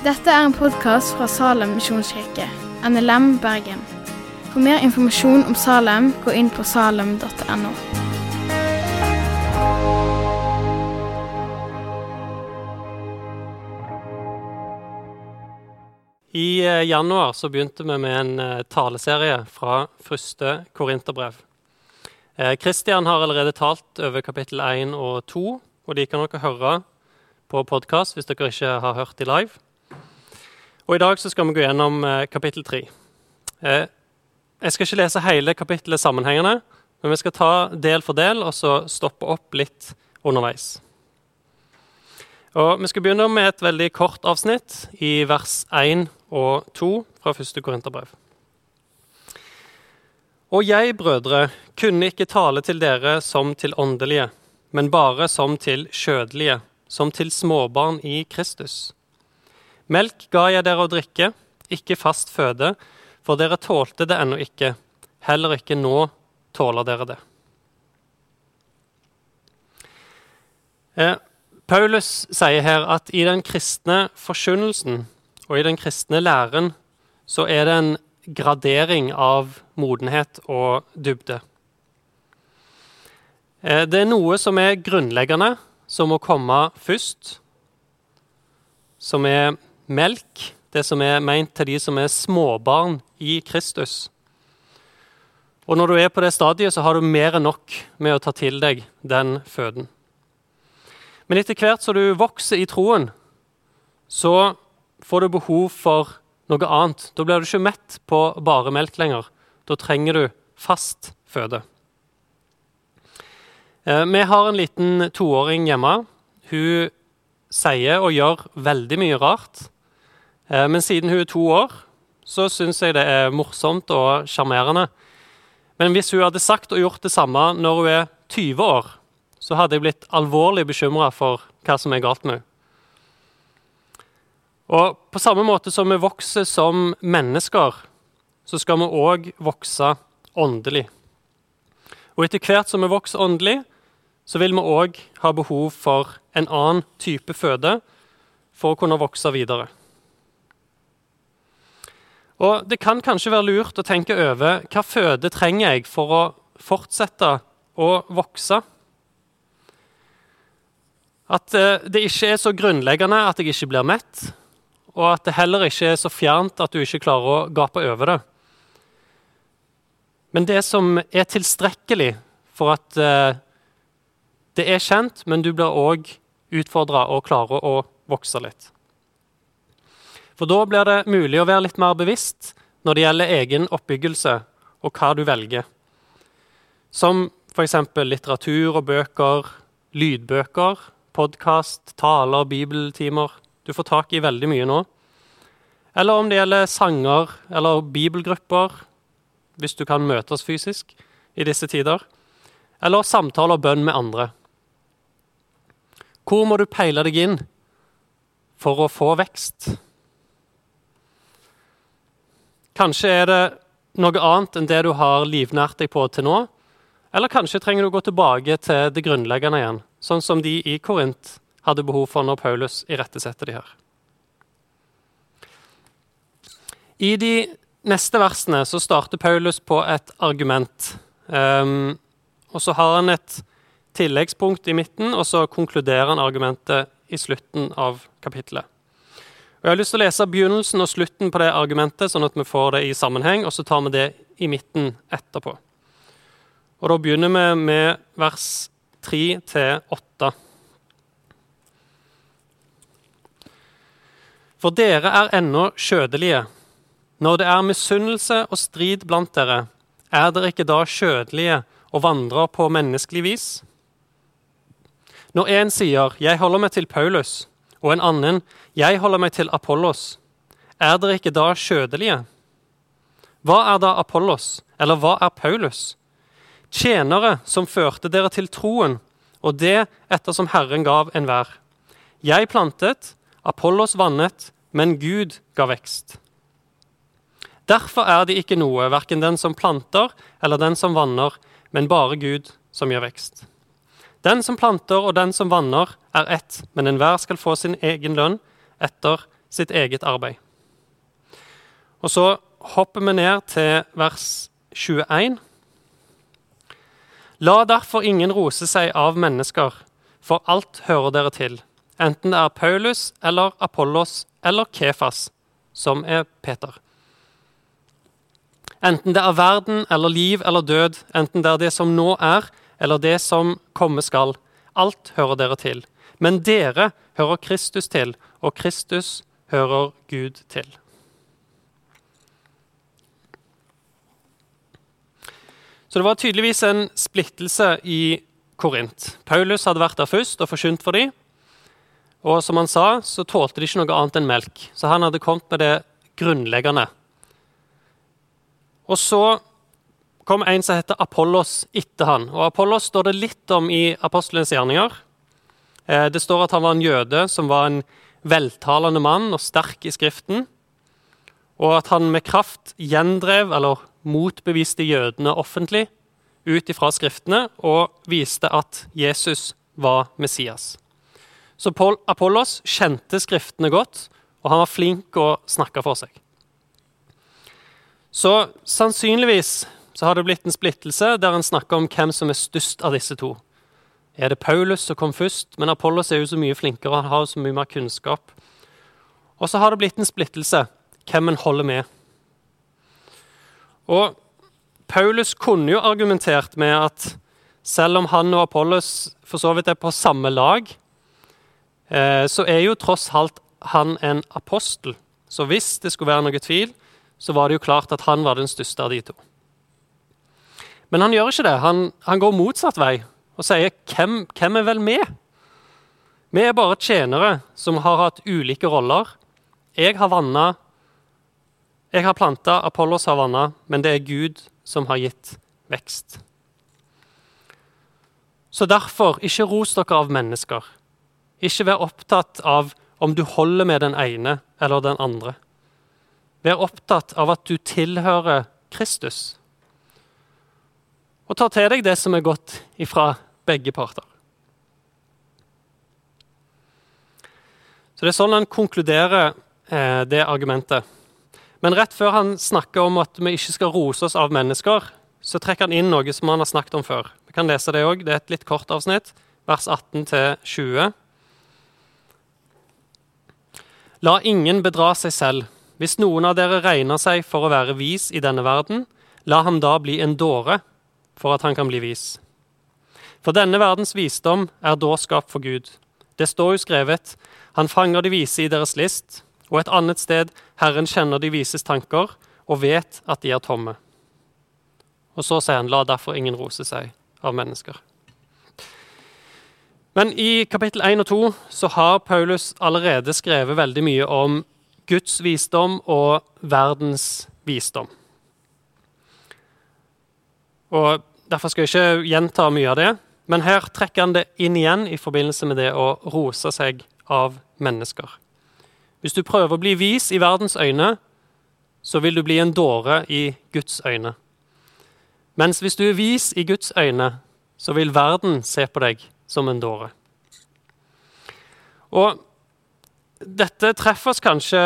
Dette er en podkast fra Salem misjonskirke, NLM Bergen. For mer informasjon om Salem, gå inn på salem.no. I eh, januar så begynte vi med en eh, taleserie fra første Korinterbrev. Kristian har allerede talt over kapittel 1 og 2, og de kan dere høre på podkast hvis dere ikke har hørt de live. Og I dag så skal vi gå gjennom eh, kapittel 3. Jeg skal ikke lese hele kapittelet sammenhengende, men vi skal ta del for del og så stoppe opp litt underveis. Og Vi skal begynne med et veldig kort avsnitt i vers 1 og 2 fra 1. Korinterbrev. Og jeg, brødre, kunne ikke tale til dere som til åndelige, men bare som til skjødelige, som til småbarn i Kristus. Melk ga jeg dere å drikke, ikke fast føde, for dere tålte det ennå ikke, heller ikke nå tåler dere det. Eh, Paulus sier her at i den kristne forkynnelsen og i den kristne læren så er det en gradering av modenhet og dybde. Eh, det er noe som er grunnleggende, som må komme først. Som er melk, det som er meint til de som er småbarn i Kristus. Og når du er på det stadiet, så har du mer enn nok med å ta til deg den føden. Men etter hvert som du vokser i troen, så får du behov for noe annet. Da blir du ikke mett på bare melk lenger. Da trenger du fast føde. Eh, vi har en liten toåring hjemme. Hun sier og gjør veldig mye rart. Eh, men siden hun er to år, så syns jeg det er morsomt og sjarmerende. Men hvis hun hadde sagt og gjort det samme når hun er 20 år, så hadde jeg blitt alvorlig bekymra for hva som er galt med henne. Og på samme måte som vi vokser som mennesker, så skal vi òg vokse åndelig. Og etter hvert som vi vokser åndelig, så vil vi òg ha behov for en annen type føde for å kunne vokse videre. Og Det kan kanskje være lurt å tenke over hva føde trenger jeg for å fortsette å vokse. At eh, det ikke er så grunnleggende at jeg ikke blir mett, og at det heller ikke er så fjernt at du ikke klarer å gape over det. Men det som er tilstrekkelig for at eh, det er kjent, men du blir òg utfordra og klarer å vokse litt. For da blir det mulig å være litt mer bevisst når det gjelder egen oppbyggelse og hva du velger. Som f.eks. litteratur og bøker, lydbøker podkast, taler, bibeltimer. Du får tak i veldig mye nå. Eller om det gjelder sanger eller bibelgrupper, hvis du kan møtes fysisk i disse tider. Eller samtaler og bønn med andre. Hvor må du peile deg inn for å få vekst? Kanskje er det noe annet enn det du har livnært deg på til nå. Eller kanskje trenger du å gå tilbake til det grunnleggende igjen sånn som de i Korint hadde behov for når Paulus irettesetter de her. I de neste versene så starter Paulus på et argument. Um, og så har han et tilleggspunkt i midten, og så konkluderer han argumentet i slutten av kapittelet. Og Jeg har lyst til å lese begynnelsen og slutten på det argumentet, sånn at vi får det i sammenheng, og så tar vi det i midten etterpå. Og Da begynner vi med vers 3-8. For dere er ennå skjødelige. Når det er misunnelse og strid blant dere, er dere ikke da skjødelige og vandrer på menneskelig vis? Når en sier 'Jeg holder meg til Paulus', og en annen 'Jeg holder meg til Apollos', er dere ikke da skjødelige? Hva er da Apollos, eller hva er Paulus? tjenere som førte dere til troen, og det ettersom Herren gav enhver. Jeg plantet, Apollos vannet, men Gud ga vekst. Derfor er de ikke noe, verken den som planter eller den som vanner, men bare Gud som gjør vekst. Den som planter og den som vanner, er ett, men enhver skal få sin egen lønn etter sitt eget arbeid. Og så hopper vi ned til vers 21. La derfor ingen rose seg av mennesker, for alt hører dere til, enten det er Paulus eller Apollos eller Kefas, som er Peter. Enten det er verden eller liv eller død, enten det er det som nå er, eller det som komme skal. Alt hører dere til. Men dere hører Kristus til, og Kristus hører Gud til. Så det var tydeligvis en splittelse i Korint. Paulus hadde vært der først og forkynt for dem. Og som han sa, så tålte de ikke noe annet enn melk. Så han hadde kommet med det grunnleggende. Og så kom en som heter Apollos etter han. Og Apollos står det litt om i apostelens gjerninger. Eh, det står at han var en jøde som var en veltalende mann og sterk i Skriften. Og at han med kraft gjendrev, eller motbeviste jødene offentlig ut ifra Skriftene og viste at Jesus var Messias. Så Apollos kjente Skriftene godt, og han var flink å snakke for seg. Så sannsynligvis så har det blitt en splittelse der en snakker om hvem som er størst av disse to. Er det Paulus som kom først? Men Apollos er jo så mye flinkere og har så mye mer kunnskap. Og så har det blitt en splittelse hvem en holder med. Og Paulus kunne jo argumentert med at selv om han og Apollos for så vidt er på samme lag, eh, så er jo tross alt han en apostel. Så hvis det skulle være noe tvil, så var det jo klart at han var den største av de to. Men han gjør ikke det. Han, han går motsatt vei og sier hvem, hvem er vel vi? Vi er bare tjenere som har hatt ulike roller. Jeg har vanna, jeg har planta, Apollos har vanna, men det er Gud som har gitt vekst. Så derfor, ikke ros dere av mennesker. Ikke vær opptatt av om du holder med den ene eller den andre. Vær opptatt av at du tilhører Kristus. Og ta til deg det som er godt ifra begge parter. Så Det er sånn han konkluderer eh, det argumentet. Men rett før han snakker om at vi ikke skal rose oss av mennesker, så trekker han inn noe som han har snakket om før. Vi kan lese Det også. Det er et litt kort avsnitt, vers 18-20. La ingen bedra seg selv. Hvis noen av dere regner seg for å være vis i denne verden, la ham da bli en dåre for at han kan bli vis. For denne verdens visdom er dårskap for Gud. Det står jo skrevet, han fanger de vise i deres list, og et annet sted, Herren kjenner de vises tanker og vet at de er tomme. Og så sier han, la derfor ingen rose seg av mennesker. Men i kapittel 1 og 2 så har Paulus allerede skrevet veldig mye om Guds visdom og verdens visdom. Og Derfor skal jeg ikke gjenta mye av det, men her trekker han det inn igjen i forbindelse med det å rose seg av mennesker. Hvis du prøver å bli vis i verdens øyne, så vil du bli en dåre i Guds øyne. Mens hvis du er vis i Guds øyne, så vil verden se på deg som en dåre. Og dette treffer oss kanskje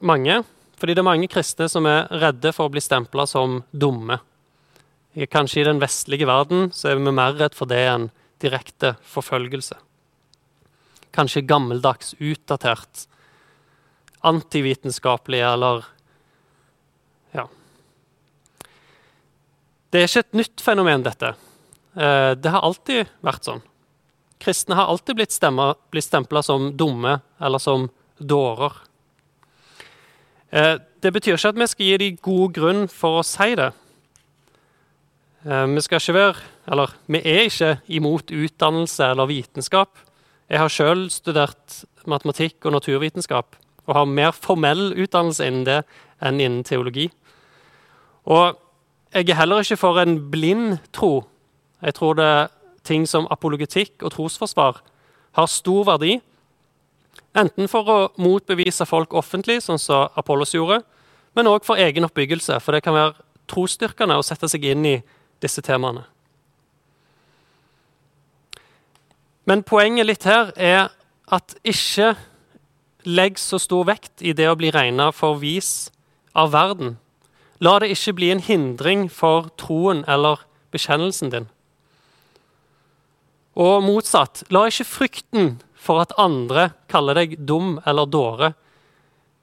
mange, fordi det er mange kristne som er redde for å bli stempla som dumme. Kanskje i den vestlige verden så er vi mer redd for det enn direkte forfølgelse. Kanskje gammeldags, utdatert, antivitenskapelig eller Ja. Det er ikke et nytt fenomen, dette. Eh, det har alltid vært sånn. Kristne har alltid blitt, blitt stempla som dumme eller som dårer. Eh, det betyr ikke at vi skal gi dem god grunn for å si det. Eh, vi skal ikke være Eller vi er ikke imot utdannelse eller vitenskap. Jeg har sjøl studert matematikk og naturvitenskap og har mer formell utdannelse innen det enn innen teologi. Og jeg er heller ikke for en blind tro. Jeg tror det er ting som apologetikk og trosforsvar har stor verdi. Enten for å motbevise folk offentlig, sånn som Apollos gjorde, men òg for egen oppbyggelse, for det kan være trosstyrkende å sette seg inn i disse temaene. Men poenget litt her er at ikke legg så stor vekt i det å bli regna for vis av verden. La det ikke bli en hindring for troen eller bekjennelsen din. Og motsatt, la ikke frykten for at andre kaller deg dum eller dåre,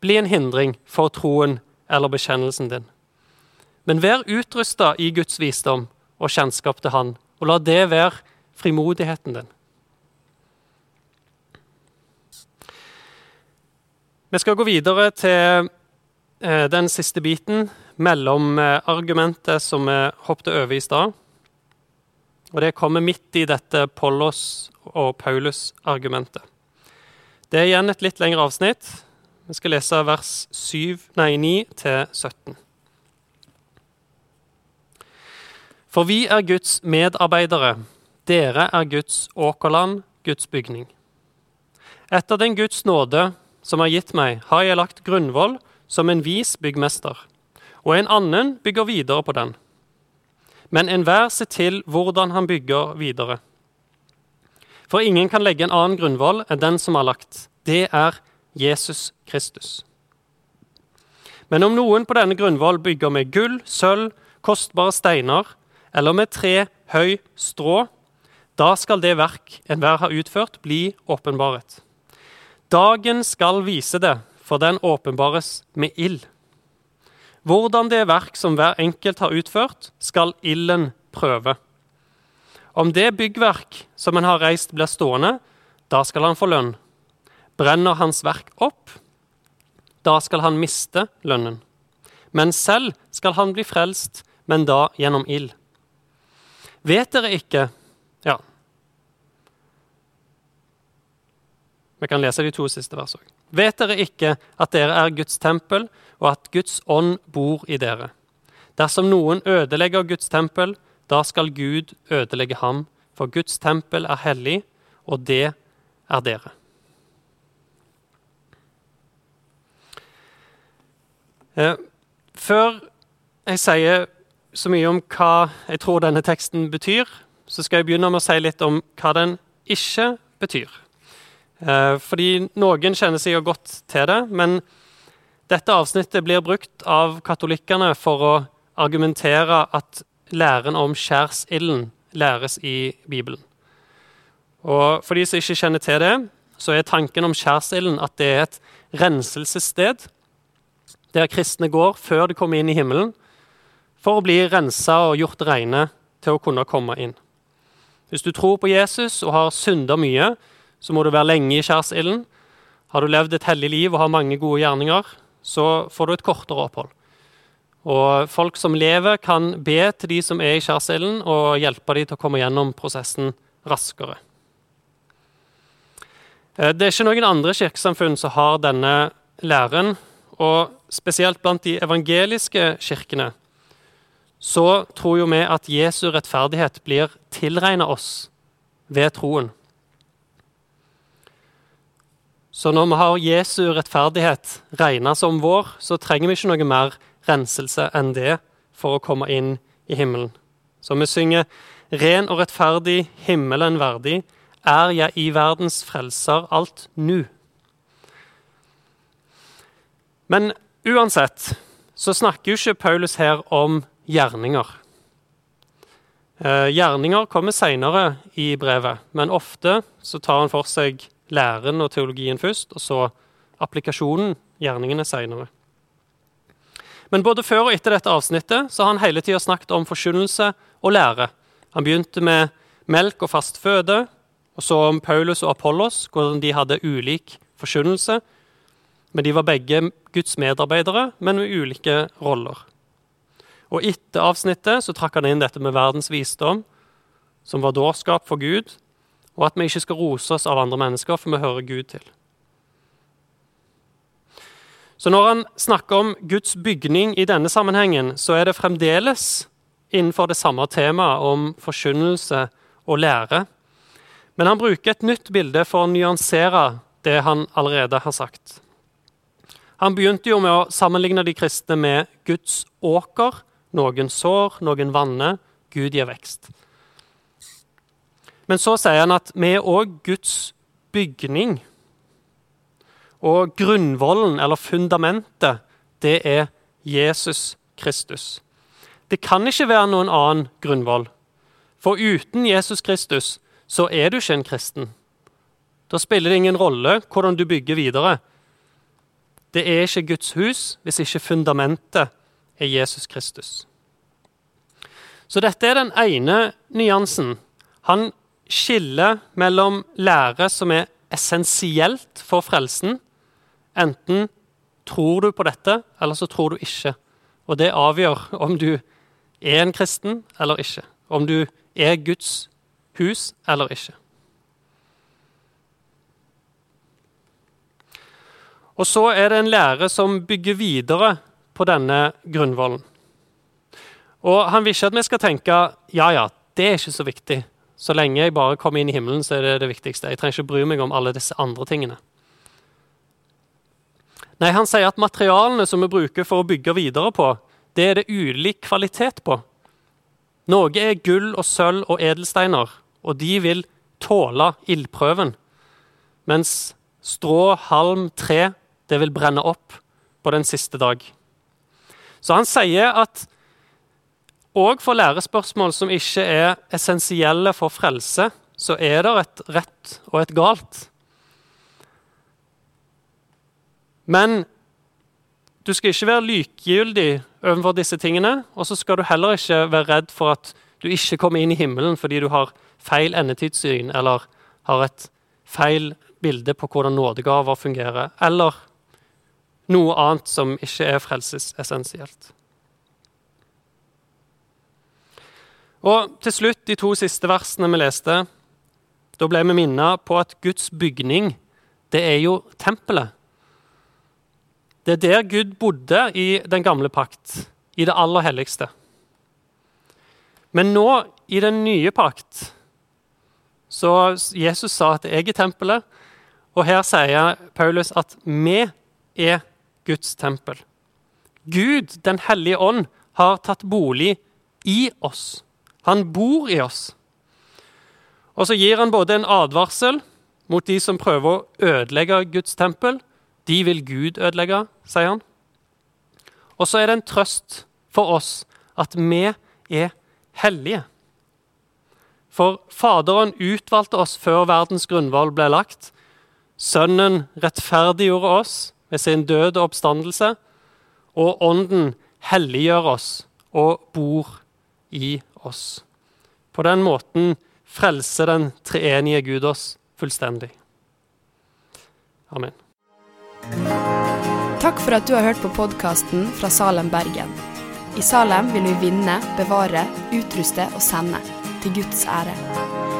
bli en hindring for troen eller bekjennelsen din. Men vær utrusta i Guds visdom og kjennskap til Han, og la det være frimodigheten din. Vi skal gå videre til eh, den siste biten, mellom argumentet som vi hoppet over i stad. Og det kommer midt i dette Pollos og Paulus-argumentet. Det er igjen et litt lengre avsnitt. Vi skal lese vers 7, nei, 9 til 17. For vi er Guds medarbeidere. Dere er Guds åkerland, Guds bygning. Etter den Guds nåde som er gitt meg, har jeg lagt grunnvoll som en vis byggmester, og en annen bygger videre på den. Men enhver ser til hvordan han bygger videre. For ingen kan legge en annen grunnvoll enn den som er lagt. Det er Jesus Kristus. Men om noen på denne grunnvoll bygger med gull, sølv, kostbare steiner eller med tre, høy, strå, da skal det verk enhver har utført, bli åpenbaret. Dagen skal vise det, for den åpenbares med ild. Hvordan det verk som hver enkelt har utført, skal ilden prøve. Om det byggverk som en har reist, blir stående, da skal han få lønn. Brenner hans verk opp, da skal han miste lønnen. Men selv skal han bli frelst, men da gjennom ild. Vet dere ikke Ja, Vi kan lese de to siste versene. Vet dere ikke at dere er Guds tempel, og at Guds ånd bor i dere? Dersom noen ødelegger Guds tempel, da skal Gud ødelegge ham, for Guds tempel er hellig, og det er dere. Eh, før jeg sier så mye om hva jeg tror denne teksten betyr, så skal jeg begynne med å si litt om hva den ikke betyr. Eh, fordi noen kjenner seg jo godt til det, men dette avsnittet blir brukt av katolikkene for å argumentere at læren om skjærsilden læres i Bibelen. Og For de som ikke kjenner til det, så er tanken om skjærsilden at det er et renselsessted der kristne går før de kommer inn i himmelen, for å bli rensa og gjort reine til å kunne komme inn. Hvis du tror på Jesus og har synda mye, så må du være lenge i skjærsilden. Har du levd et hellig liv og har mange gode gjerninger, så får du et kortere opphold. Og folk som lever, kan be til de som er i skjærsilden, og hjelpe dem til å komme gjennom prosessen raskere. Eh, det er ikke noen andre kirkesamfunn som har denne læren. Og spesielt blant de evangeliske kirkene så tror jo vi at Jesu rettferdighet blir tilregna oss ved troen. Så når vi har Jesu rettferdighet regna som vår, så trenger vi ikke noe mer renselse enn det for å komme inn i himmelen. Så vi synger 'Ren og rettferdig, himmelen verdig, er jeg i verdens frelser alt nu'. Men uansett så snakker jo ikke Paulus her om gjerninger. Eh, gjerninger kommer seinere i brevet, men ofte så tar han for seg læren og teologien først, og så applikasjonen, gjerningene, seinere. Men både før og etter dette avsnittet så har han hele tida snakket om forkynnelse og lære. Han begynte med melk og fast føde, og så om Paulus og Apollos, hvordan de hadde ulik forkynnelse. Men de var begge Guds medarbeidere, men med ulike roller. Og etter avsnittet så trakk han inn dette med verdens visdom, som var dårskap for Gud, og at vi ikke skal rose oss av andre mennesker, for vi hører Gud til. Så når han snakker om Guds bygning i denne sammenhengen, så er det fremdeles innenfor det samme temaet om forkynnelse og lære. Men han bruker et nytt bilde for å nyansere det han allerede har sagt. Han begynte jo med å sammenligne de kristne med Guds åker. Noen sår, noen vanner, Gud gir vekst. Men så sier han at vi er òg Guds bygning. Og grunnvollen, eller fundamentet, det er Jesus Kristus. Det kan ikke være noen annen grunnvoll. For uten Jesus Kristus så er du ikke en kristen. Da spiller det ingen rolle hvordan du bygger videre. Det er ikke Guds hus hvis ikke fundamentet er Jesus Kristus. Så dette er den ene nyansen. Han skiller mellom lære som er essensielt for frelsen. Enten tror du på dette, eller så tror du ikke. Og det avgjør om du er en kristen eller ikke. Om du er Guds hus eller ikke. Og så er det en lære som bygger videre på denne grunnvollen. Og Han vil ikke at vi skal tenke ja, ja, det er ikke så viktig. Så lenge jeg bare kommer inn i himmelen, så er det det viktigste. Jeg trenger ikke bry meg om alle disse andre tingene. Nei, Han sier at materialene som vi bruker for å bygge videre på, det er det ulik kvalitet på. Noe er gull og sølv og edelsteiner, og de vil tåle ildprøven. Mens strå, halm, tre, det vil brenne opp på den siste dag. Så han sier at òg for lærespørsmål som ikke er essensielle for frelse, så er det et rett og et galt. Men du skal ikke være likegyldig overfor disse tingene. Og så skal du heller ikke være redd for at du ikke kommer inn i himmelen fordi du har feil endetidssyn eller har et feil bilde på hvordan nådegaver fungerer, eller noe annet som ikke er frelsesessensielt. Og til slutt, de to siste versene vi leste, da ble vi minnet på at Guds bygning, det er jo tempelet. Det er der Gud bodde i den gamle pakt, i det aller helligste. Men nå, i den nye pakt, så Jesus sa at 'jeg er tempelet', og her sier Paulus at vi er Guds tempel. Gud, Den hellige ånd, har tatt bolig i oss. Han bor i oss. Og så gir han både en advarsel mot de som prøver å ødelegge Guds tempel, de vil Gud ødelegge, sier han. Og så er det en trøst for oss at vi er hellige. For Faderen utvalgte oss før verdens grunnvoll ble lagt. Sønnen rettferdiggjorde oss ved sin død og oppstandelse. Og Ånden helliggjør oss og bor i oss. På den måten frelser den treenige Gud oss fullstendig. Amen. Takk for at du har hørt på podkasten fra Salem, Bergen. I Salem vil vi vinne, bevare, utruste og sende. Til Guds ære.